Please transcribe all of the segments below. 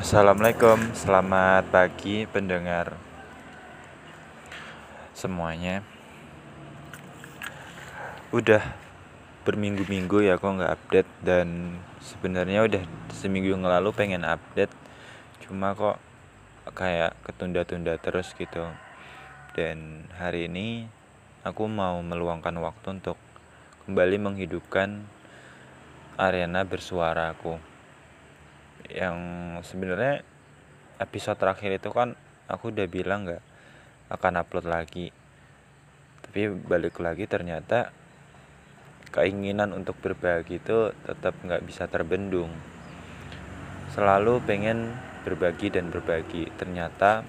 Assalamualaikum, selamat pagi pendengar semuanya. Udah berminggu-minggu ya kok nggak update dan sebenarnya udah seminggu yang lalu pengen update, cuma kok kayak ketunda-tunda terus gitu. Dan hari ini aku mau meluangkan waktu untuk kembali menghidupkan arena bersuara aku yang sebenarnya episode terakhir itu kan aku udah bilang nggak akan upload lagi. Tapi balik lagi ternyata keinginan untuk berbagi itu tetap nggak bisa terbendung. Selalu pengen berbagi dan berbagi. Ternyata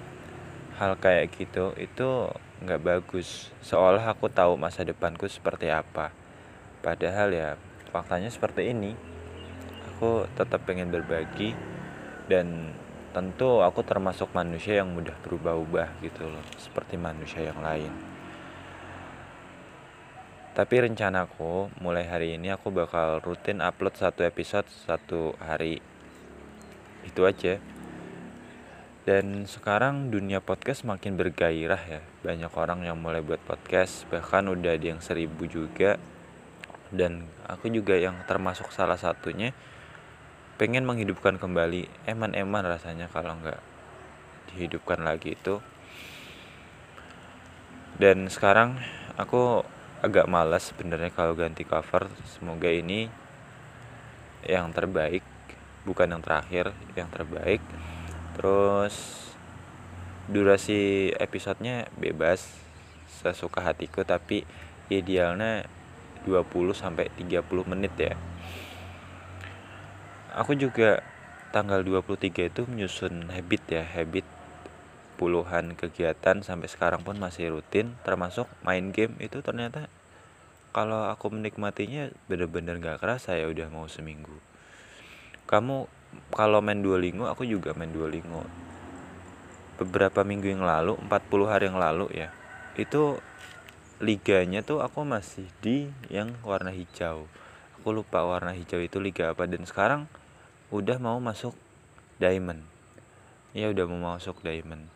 hal kayak gitu itu nggak bagus. Seolah aku tahu masa depanku seperti apa. Padahal ya faktanya seperti ini aku tetap pengen berbagi. Dan tentu aku termasuk manusia yang mudah berubah-ubah gitu loh seperti manusia yang lain. Tapi rencanaku mulai hari ini aku bakal rutin upload satu episode satu hari. Itu aja. Dan sekarang dunia podcast makin bergairah ya. Banyak orang yang mulai buat podcast bahkan udah ada yang seribu juga. Dan aku juga yang termasuk salah satunya pengen menghidupkan kembali eman-eman rasanya kalau nggak dihidupkan lagi itu. Dan sekarang aku agak malas sebenarnya kalau ganti cover. Semoga ini yang terbaik bukan yang terakhir yang terbaik. Terus durasi episodenya bebas sesuka hatiku tapi idealnya 20 sampai 30 menit ya aku juga tanggal 23 itu menyusun habit ya habit puluhan kegiatan sampai sekarang pun masih rutin termasuk main game. Itu ternyata kalau aku menikmatinya bener-bener gak kerasa ya udah mau seminggu. Kamu kalau main Duolingo aku juga main Duolingo. Beberapa minggu yang lalu 40 hari yang lalu ya itu liganya tuh aku masih di yang warna hijau. Aku lupa warna hijau itu liga apa dan sekarang udah mau masuk diamond. Ya udah mau masuk diamond.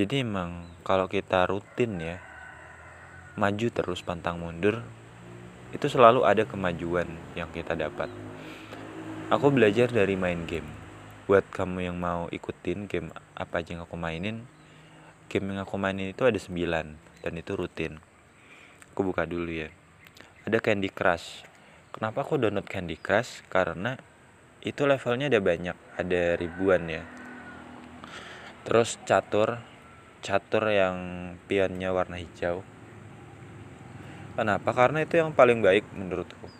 Jadi emang kalau kita rutin ya maju terus pantang mundur itu selalu ada kemajuan yang kita dapat. Aku belajar dari main game. Buat kamu yang mau ikutin game apa aja yang aku mainin game yang aku mainin itu ada 9 dan itu rutin. Aku buka dulu ya. Ada Candy Crush. Kenapa aku download Candy Crush? Karena itu levelnya ada banyak ada ribuan ya. Terus catur catur yang pionnya warna hijau. Kenapa? Karena itu yang paling baik menurutku.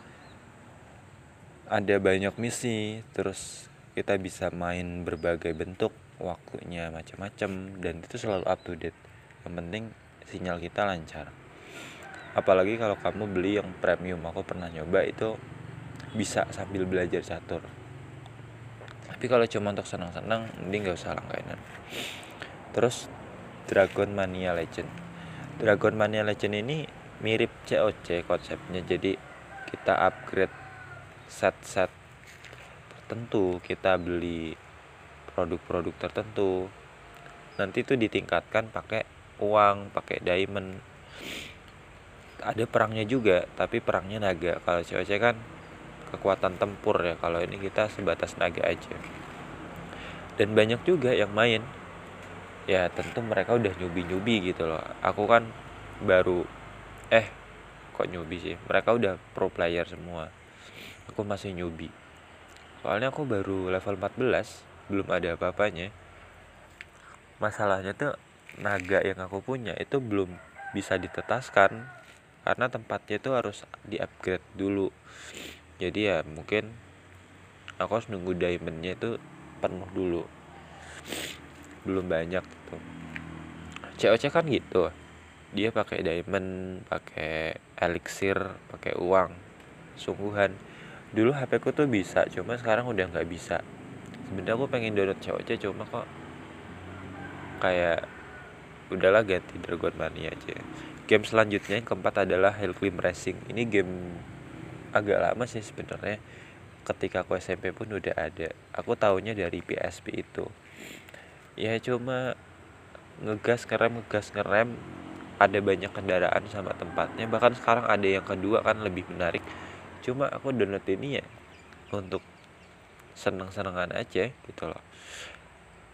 Ada banyak misi terus kita bisa main berbagai bentuk waktunya macam-macam dan itu selalu up to date. Yang penting sinyal kita lancar. Apalagi kalau kamu beli yang premium. Aku pernah nyoba itu bisa sambil belajar catur tapi kalau cuma untuk senang-senang mending gak usah langganan terus Dragon Mania Legend. Dragon Mania Legend ini mirip COC konsepnya jadi kita upgrade set-set tertentu kita beli produk-produk tertentu. Nanti itu ditingkatkan pakai uang pakai diamond. Ada perangnya juga tapi perangnya naga. Kalau COC kan kekuatan tempur ya kalau ini kita sebatas naga aja. Dan banyak juga yang main. Ya tentu mereka udah nyubi-nyubi gitu loh. Aku kan baru eh kok nyubi sih? Mereka udah pro player semua. Aku masih nyubi. Soalnya aku baru level 14 belum ada apa-apanya. Masalahnya tuh naga yang aku punya itu belum bisa ditetaskan. Karena tempatnya itu harus di upgrade dulu jadi ya mungkin aku harus nunggu diamondnya itu penuh dulu. Belum banyak gitu. COC kan gitu. Dia pakai diamond pakai elixir pakai uang. Sungguhan. Dulu HP ku tuh bisa cuma sekarang udah nggak bisa. Sebenarnya aku pengen download COC cuma kok kayak udahlah ganti Dragon Mania aja. Game selanjutnya yang keempat adalah Hellclimb Racing ini game agak lama sih sebenarnya. Ketika aku SMP pun udah ada. Aku taunya dari PSP itu. Ya cuma ngegas ngerem ngegas ngerem ada banyak kendaraan sama tempatnya. Bahkan sekarang ada yang kedua kan lebih menarik. Cuma aku download ini ya untuk seneng-senengan aja gitu loh.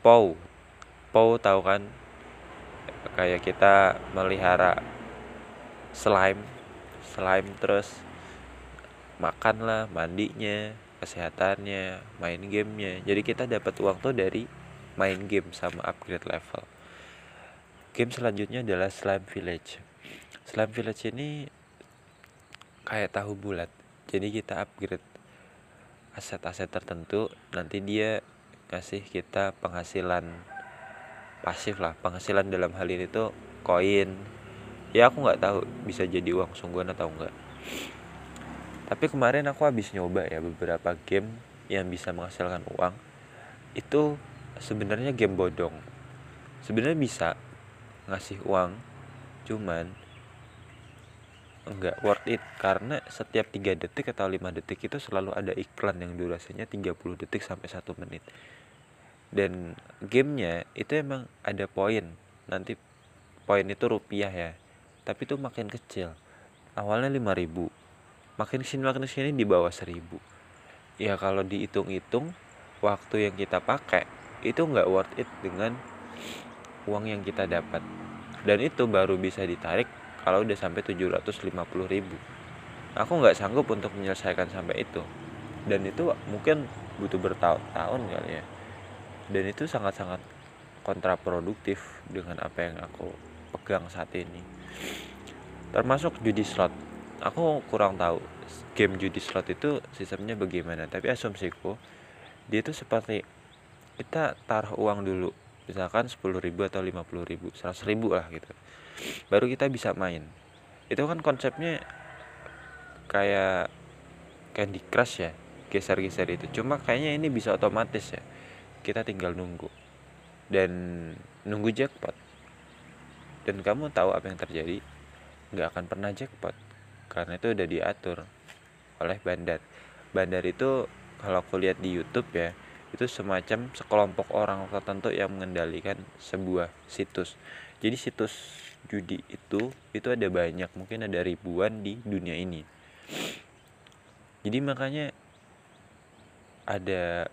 Pow Pow tahu kan? Kayak kita melihara slime. Slime terus makan lah mandinya kesehatannya main gamenya. Jadi kita dapat uang tuh dari main game sama upgrade level. Game selanjutnya adalah slime village. Slime village ini kayak tahu bulat. Jadi kita upgrade aset-aset tertentu. Nanti dia kasih kita penghasilan pasif lah. Penghasilan dalam hal ini tuh koin. Ya aku nggak tahu bisa jadi uang sungguhan atau enggak tapi kemarin aku habis nyoba ya beberapa game yang bisa menghasilkan uang. Itu sebenarnya game bodong. Sebenarnya bisa ngasih uang cuman enggak worth it. Karena setiap tiga detik atau lima detik itu selalu ada iklan yang durasinya 30 detik sampai satu menit. Dan gamenya itu emang ada poin. Nanti poin itu rupiah ya. Tapi itu makin kecil. Awalnya 5000 makin ke sini makin ke sini di bawah 1000 ya kalau dihitung-hitung waktu yang kita pakai itu nggak worth it dengan uang yang kita dapat. Dan itu baru bisa ditarik kalau udah sampai 750 ribu. Aku nggak sanggup untuk menyelesaikan sampai itu. Dan itu mungkin butuh bertahun-tahun kali ya. Dan itu sangat-sangat kontraproduktif dengan apa yang aku pegang saat ini. Termasuk judi slot aku kurang tahu game judi slot itu sistemnya bagaimana tapi asumsiku dia itu seperti kita taruh uang dulu misalkan 10 ribu atau 50 ribu 100 ribu lah gitu. Baru kita bisa main. Itu kan konsepnya kayak Candy Crush ya geser-geser itu. Cuma kayaknya ini bisa otomatis ya kita tinggal nunggu. Dan nunggu jackpot. Dan kamu tahu apa yang terjadi nggak akan pernah jackpot karena itu udah diatur oleh bandar. Bandar itu kalau aku lihat di YouTube ya itu semacam sekelompok orang tertentu yang mengendalikan sebuah situs. Jadi situs judi itu itu ada banyak mungkin ada ribuan di dunia ini. Jadi makanya ada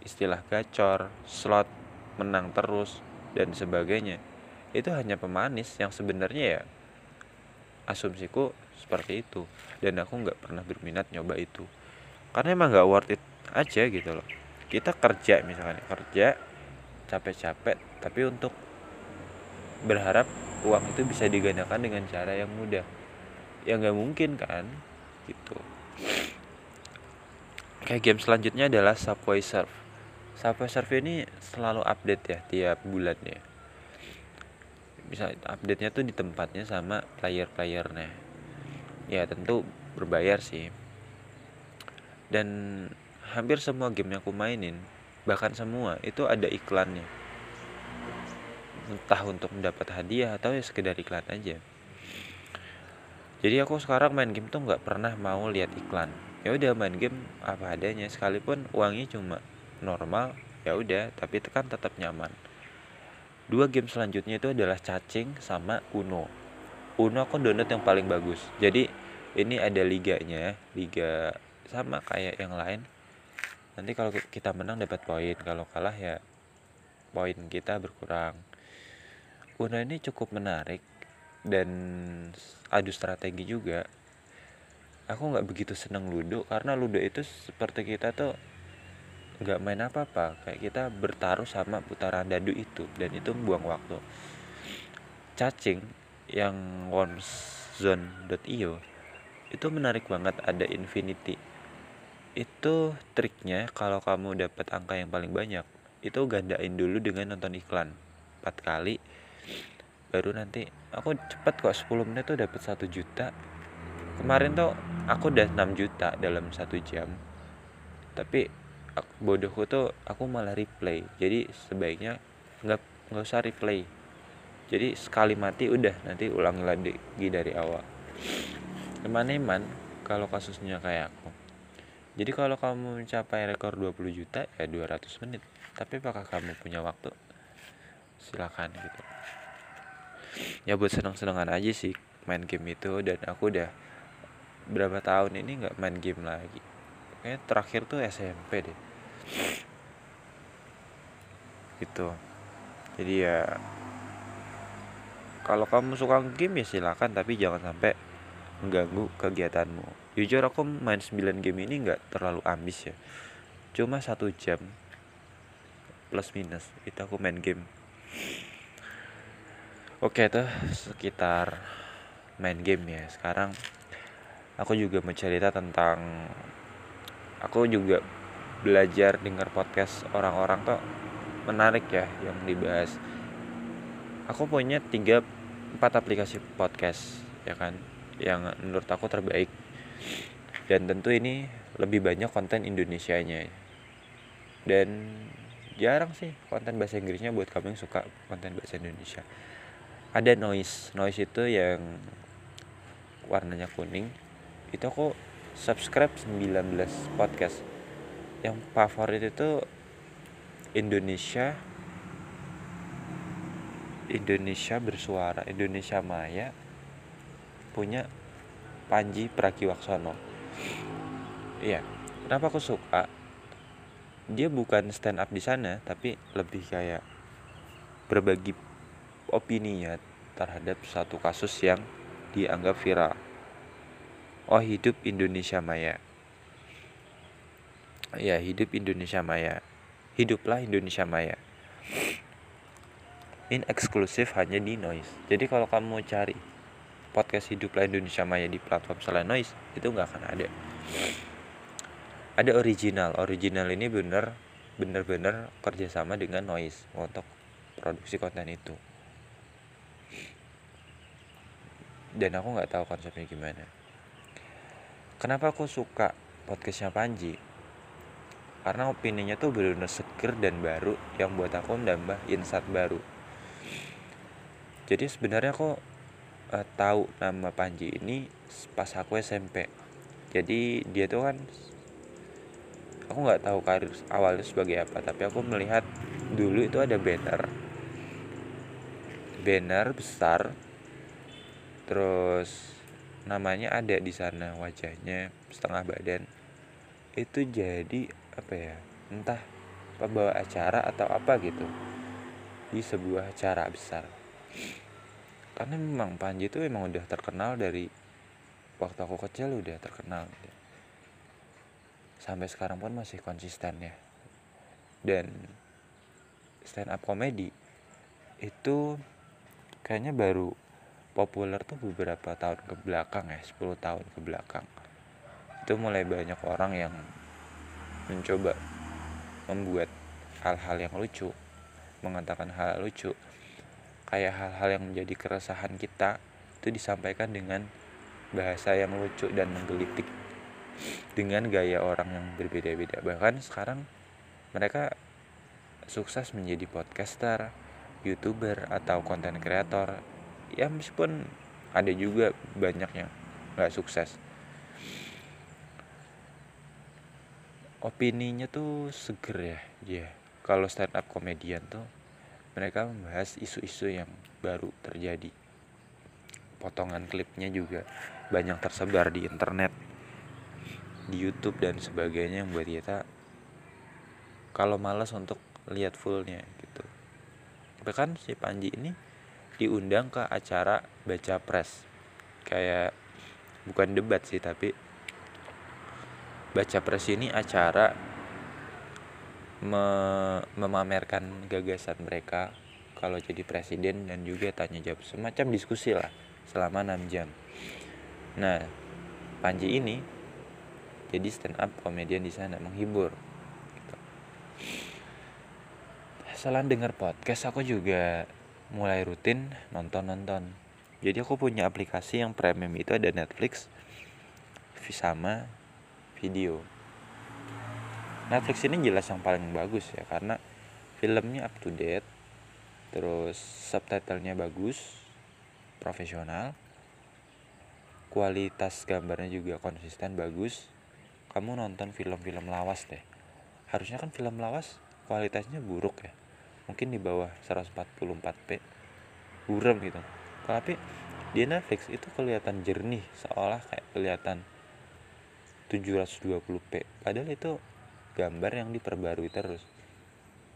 istilah gacor slot menang terus dan sebagainya. Itu hanya pemanis yang sebenarnya ya asumsiku seperti itu. Dan aku nggak pernah berminat nyoba itu. Karena emang nggak worth it aja gitu loh. Kita kerja misalnya kerja capek-capek tapi untuk berharap uang itu bisa digandakan dengan cara yang mudah. Ya nggak mungkin kan gitu. Kayak game selanjutnya adalah Subway Surf. Subway Surf ini selalu update ya tiap bulannya. Bisa update nya tuh di tempatnya sama player-playernya ya tentu berbayar sih. Dan hampir semua game yang aku mainin bahkan semua itu ada iklannya. Entah untuk mendapat hadiah atau ya sekedar iklan aja. Jadi aku sekarang main game tuh nggak pernah mau lihat iklan. Ya udah main game apa adanya. Sekalipun uangnya cuma normal ya udah tapi itu kan tetap nyaman. Dua game selanjutnya itu adalah cacing sama uno uno aku download yang paling bagus jadi ini ada liganya liga sama kayak yang lain nanti kalau kita menang dapat poin kalau kalah ya poin kita berkurang Uno ini cukup menarik dan adu strategi juga. Aku nggak begitu seneng ludo karena ludo itu seperti kita tuh nggak main apa-apa kayak kita bertaruh sama putaran dadu itu dan itu membuang waktu. Cacing yang onezone.io itu menarik banget ada infinity. Itu triknya kalau kamu dapat angka yang paling banyak itu gandain dulu dengan nonton iklan. 4 kali baru nanti aku cepet kok 10 menit tuh dapat satu juta. Kemarin tuh aku udah 6 juta dalam satu jam. Tapi bodohku tuh aku malah replay. Jadi sebaiknya nggak nggak usah replay jadi sekali mati udah nanti ulangi lagi dari awal. Teman-teman kalau kasusnya kayak aku. Jadi kalau kamu mencapai rekor 20 juta ya 200 menit. Tapi apakah kamu punya waktu? Silakan gitu. Ya buat senang-senangan aja sih main game itu. Dan aku udah berapa tahun ini nggak main game lagi. Kayak terakhir tuh SMP deh. Gitu. Jadi ya kalau kamu suka game ya silakan tapi jangan sampai mengganggu kegiatanmu. Jujur aku main 9 game ini nggak terlalu ambis ya. Cuma satu jam plus minus itu aku main game. Oke tuh sekitar main game ya. Sekarang aku juga mau cerita tentang aku juga belajar dengar podcast orang-orang tuh menarik ya yang dibahas. Aku punya tiga empat aplikasi podcast ya kan? Yang menurut aku terbaik. Dan tentu ini lebih banyak konten Indonesianya. Dan jarang sih konten bahasa Inggrisnya buat kamu yang suka konten bahasa Indonesia. Ada noise. Noise itu yang warnanya kuning. Itu aku subscribe 19 podcast. Yang favorit itu Indonesia Indonesia bersuara Indonesia Maya punya Panji Pragiwaksono. Iya kenapa aku suka? Dia bukan stand up di sana tapi lebih kayak berbagi opini ya terhadap satu kasus yang dianggap viral. Oh hidup Indonesia Maya. Ya hidup Indonesia Maya. Hiduplah Indonesia Maya ini eksklusif hanya di Noise. Jadi kalau kamu cari podcast hiduplah Indonesia Maya di platform selain Noise itu nggak akan ada. Ada original. Original ini bener bener-bener kerjasama dengan Noise untuk produksi konten itu. Dan aku nggak tahu konsepnya gimana. Kenapa aku suka podcastnya Panji? Karena opininya tuh benar-benar seger dan baru yang buat aku nambah insight baru jadi sebenarnya aku uh, tahu nama Panji ini pas aku SMP jadi dia tuh kan aku nggak tahu karir awalnya sebagai apa tapi aku melihat dulu itu ada banner. Banner besar terus namanya ada di sana wajahnya setengah badan. Itu jadi apa ya entah pembawa acara atau apa gitu di sebuah acara besar karena memang Panji itu emang udah terkenal dari waktu aku kecil udah terkenal. Sampai sekarang pun masih konsisten ya. Dan stand up comedy itu kayaknya baru populer tuh beberapa tahun ke belakang ya 10 tahun ke belakang. Itu mulai banyak orang yang mencoba membuat hal-hal yang lucu mengatakan -hal lucu kayak hal-hal yang menjadi keresahan kita itu disampaikan dengan bahasa yang lucu dan menggelitik. Dengan gaya orang yang berbeda-beda. Bahkan sekarang mereka sukses menjadi podcaster youtuber atau konten kreator ya meskipun ada juga banyak yang nggak sukses. Opininya tuh seger ya dia yeah. kalau stand up komedian tuh mereka membahas isu-isu yang baru terjadi. Potongan klipnya juga banyak tersebar di internet di YouTube dan sebagainya yang buat kita kalau malas untuk lihat fullnya gitu. Bahkan si Panji ini diundang ke acara baca pres. Kayak bukan debat sih tapi baca pres ini acara me memamerkan gagasan mereka kalau jadi presiden dan juga tanya jawab semacam diskusi lah selama 6 jam. Nah, Panji ini jadi stand up komedian di sana menghibur. Gitu. Selain dengar podcast, aku juga mulai rutin nonton-nonton. Jadi aku punya aplikasi yang premium itu ada Netflix, sama video Netflix ini jelas yang paling bagus ya karena filmnya up to date terus subtitlenya bagus profesional kualitas gambarnya juga konsisten bagus. Kamu nonton film-film lawas deh. Harusnya kan film lawas kualitasnya buruk ya. Mungkin di bawah 144p buram gitu. Tapi di Netflix itu kelihatan jernih seolah kayak kelihatan 720p padahal itu gambar yang diperbarui terus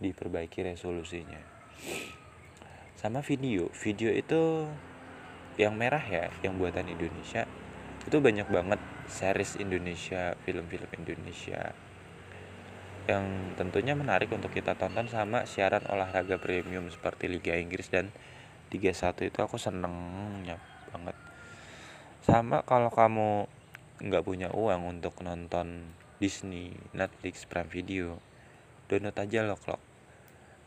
diperbaiki resolusinya. Sama video video itu yang merah ya yang buatan Indonesia itu banyak banget series Indonesia film-film Indonesia yang tentunya menarik untuk kita tonton sama siaran olahraga premium seperti Liga Inggris dan Liga 1 itu aku senengnya banget. Sama kalau kamu nggak punya uang untuk nonton Disney, Netflix, Prime Video. Download aja Loklok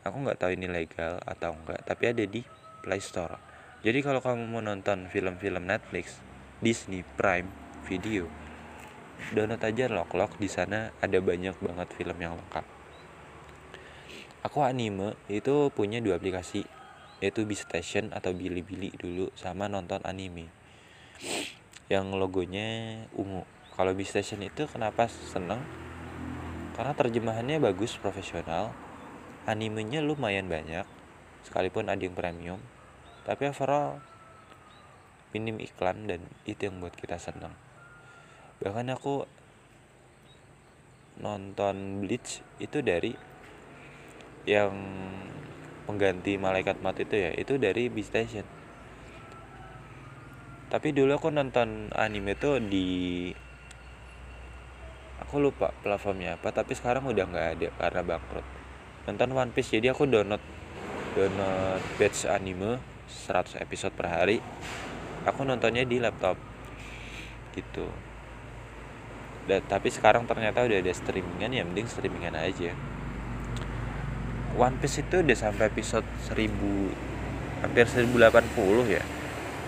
aku nggak tahu ini legal atau enggak tapi ada di Play Store. Jadi kalau kamu mau nonton film-film Netflix, Disney, Prime Video download aja Loklok di sana ada banyak banget film yang lengkap. Aku anime itu punya dua aplikasi yaitu Station atau Bilibili dulu sama nonton anime. Yang logonya ungu kalau Station itu kenapa seneng? Karena terjemahannya bagus profesional. Animenya lumayan banyak sekalipun ada yang premium. Tapi overall minim iklan dan itu yang buat kita senang bahkan aku nonton Bleach itu dari yang pengganti malaikat mati itu ya itu dari Station. Tapi dulu aku nonton anime tuh di aku lupa platformnya apa tapi sekarang udah nggak ada karena bangkrut. Nonton One Piece jadi aku download download batch anime 100 episode per hari. Aku nontonnya di laptop gitu. Dan tapi sekarang ternyata udah ada streamingan ya mending streamingan aja. One Piece itu udah sampai episode 1000 hampir 1080 ya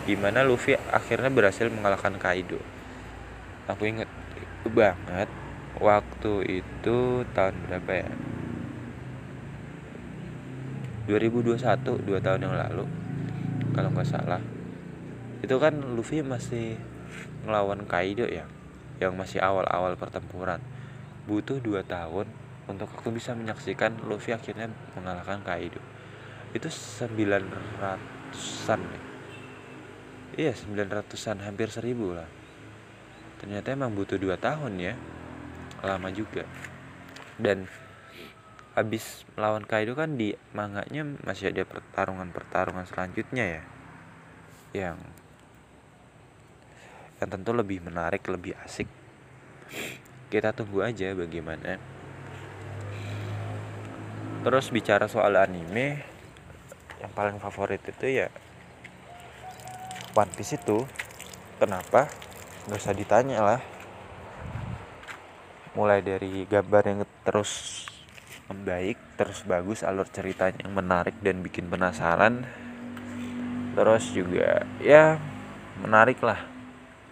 di mana Luffy akhirnya berhasil mengalahkan Kaido. Aku inget banget waktu itu tahun berapa ya? 2021 dua tahun yang lalu kalau nggak salah. Itu kan Luffy masih ngelawan Kaido ya yang masih awal-awal pertempuran. Butuh dua tahun untuk aku bisa menyaksikan Luffy akhirnya mengalahkan Kaido. Itu 900an ya iya 900an hampir 1000 lah. Ternyata emang butuh dua tahun ya lama juga. Dan habis melawan Kaido kan di manganya masih ada pertarungan-pertarungan selanjutnya ya yang yang tentu lebih menarik lebih asik. Kita tunggu aja bagaimana. Terus bicara soal anime yang paling favorit itu ya One Piece itu. Kenapa? Nggak usah ditanya lah mulai dari gambar yang terus membaik terus bagus alur ceritanya yang menarik dan bikin penasaran. Terus juga ya menarik lah.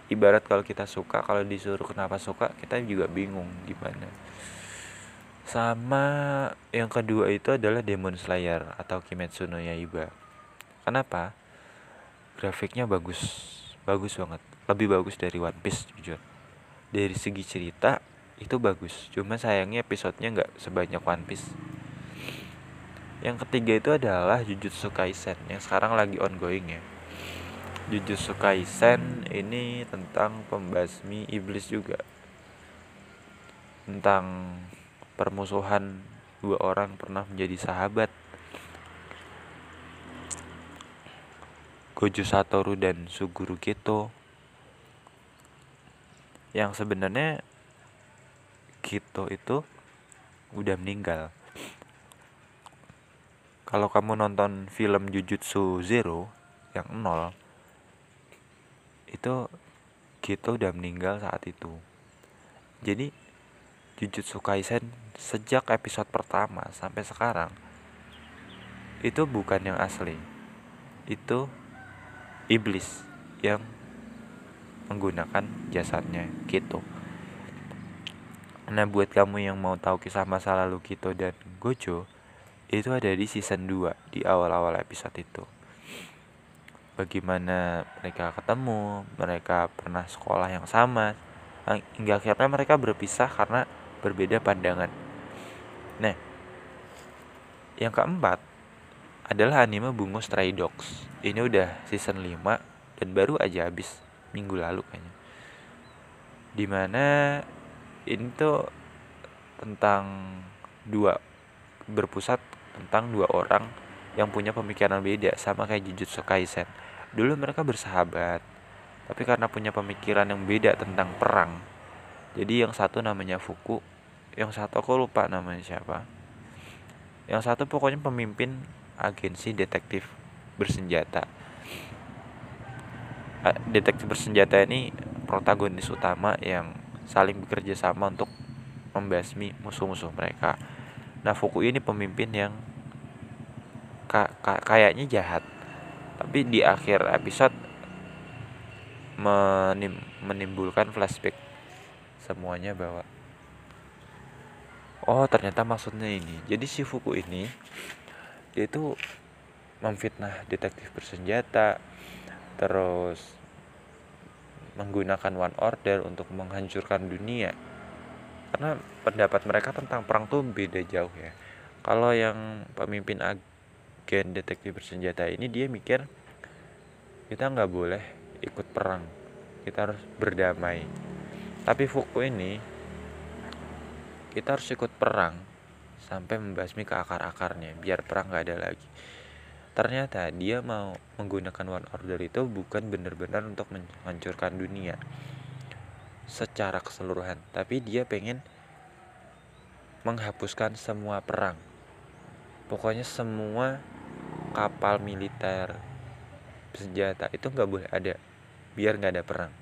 Ibarat kalau kita suka kalau disuruh kenapa suka kita juga bingung gimana. Sama yang kedua itu adalah Demon Slayer atau Kimetsu no Yaiba. Kenapa? Grafiknya bagus. Bagus banget. Lebih bagus dari One Piece jujur. Dari segi cerita itu bagus cuma sayangnya episodenya nggak sebanyak One Piece. Yang ketiga itu adalah Jujutsu Kaisen yang sekarang lagi ongoing ya. Jujutsu Kaisen ini tentang pembasmi iblis juga. Tentang permusuhan dua orang pernah menjadi sahabat. Gojo Satoru dan Suguru Kito yang sebenarnya Kito itu udah meninggal. Kalau kamu nonton film Jujutsu Zero yang nol itu Gito udah meninggal saat itu. Jadi Jujutsu Kaisen sejak episode pertama sampai sekarang itu bukan yang asli. Itu iblis yang menggunakan jasadnya Kito nah buat kamu yang mau tahu kisah masa lalu Kito dan Gojo itu ada di season 2 di awal-awal episode itu. Bagaimana mereka ketemu, mereka pernah sekolah yang sama, hingga akhirnya mereka berpisah karena berbeda pandangan. Nah yang keempat adalah anime Bungo Stray Dogs. Ini udah season 5 dan baru aja habis minggu lalu kayaknya. Di mana ini tuh tentang dua berpusat tentang dua orang yang punya pemikiran beda sama kayak Jujutsu Kaisen. Dulu mereka bersahabat tapi karena punya pemikiran yang beda tentang perang. Jadi yang satu namanya Fuku yang satu aku lupa namanya siapa. Yang satu pokoknya pemimpin agensi detektif bersenjata. Detektif bersenjata ini protagonis utama yang saling bekerja sama untuk membasmi musuh-musuh mereka. Nah Fuku ini pemimpin yang ka ka kayaknya jahat. Tapi di akhir episode menim menimbulkan flashback semuanya bahwa oh ternyata maksudnya ini. Jadi si Fuku ini dia itu memfitnah detektif bersenjata terus menggunakan one order untuk menghancurkan dunia. Karena pendapat mereka tentang perang tuh beda jauh ya. Kalau yang pemimpin agen detektif bersenjata ini dia mikir kita nggak boleh ikut perang. Kita harus berdamai. Tapi Fuku ini kita harus ikut perang sampai membasmi ke akar-akarnya biar perang nggak ada lagi ternyata dia mau menggunakan one order itu bukan benar-benar untuk menghancurkan dunia secara keseluruhan tapi dia pengen menghapuskan semua perang. Pokoknya semua kapal militer senjata itu nggak boleh ada biar nggak ada perang.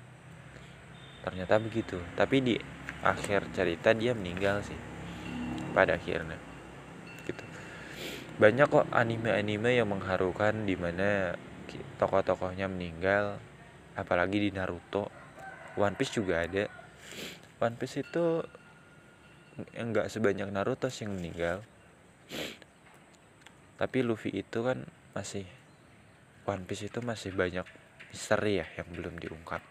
Ternyata begitu tapi di akhir cerita dia meninggal sih pada akhirnya banyak kok anime-anime yang mengharukan di mana tokoh-tokohnya meninggal apalagi di Naruto. One Piece juga ada. One Piece itu enggak sebanyak Naruto sih yang meninggal. Tapi Luffy itu kan masih One Piece itu masih banyak misteri ya yang belum diungkap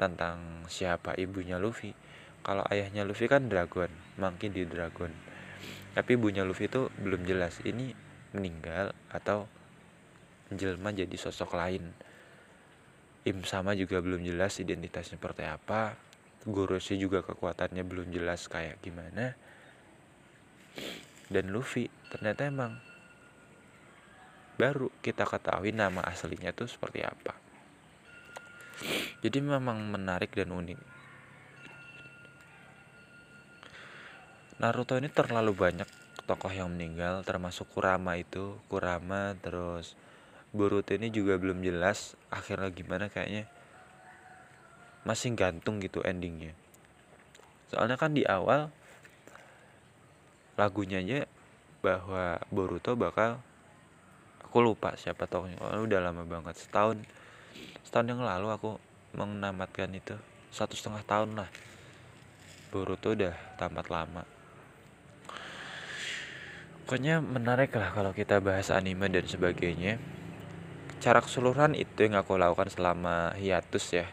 tentang siapa ibunya Luffy. Kalau ayahnya Luffy kan Dragon Monkey di Dragon tapi ibunya Luffy itu belum jelas ini meninggal atau menjelma jadi sosok lain. Im sama juga belum jelas identitasnya seperti apa. Goroshi juga kekuatannya belum jelas kayak gimana. Dan Luffy ternyata emang baru kita ketahui nama aslinya tuh seperti apa. Jadi memang menarik dan unik Naruto ini terlalu banyak tokoh yang meninggal termasuk Kurama itu. Kurama terus Boruto ini juga belum jelas akhirnya gimana kayaknya. Masih gantung gitu endingnya. Soalnya kan di awal lagunya aja bahwa Boruto bakal aku lupa siapa tokohnya. Oh, udah lama banget setahun setahun yang lalu aku menamatkan itu. Satu setengah tahun lah. Boruto udah tamat lama pokoknya menarik lah kalau kita bahas anime dan sebagainya. Cara keseluruhan itu yang aku lakukan selama hiatus ya.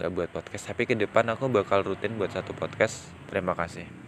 Nggak buat podcast. Tapi ke depan aku bakal rutin buat satu podcast. Terima kasih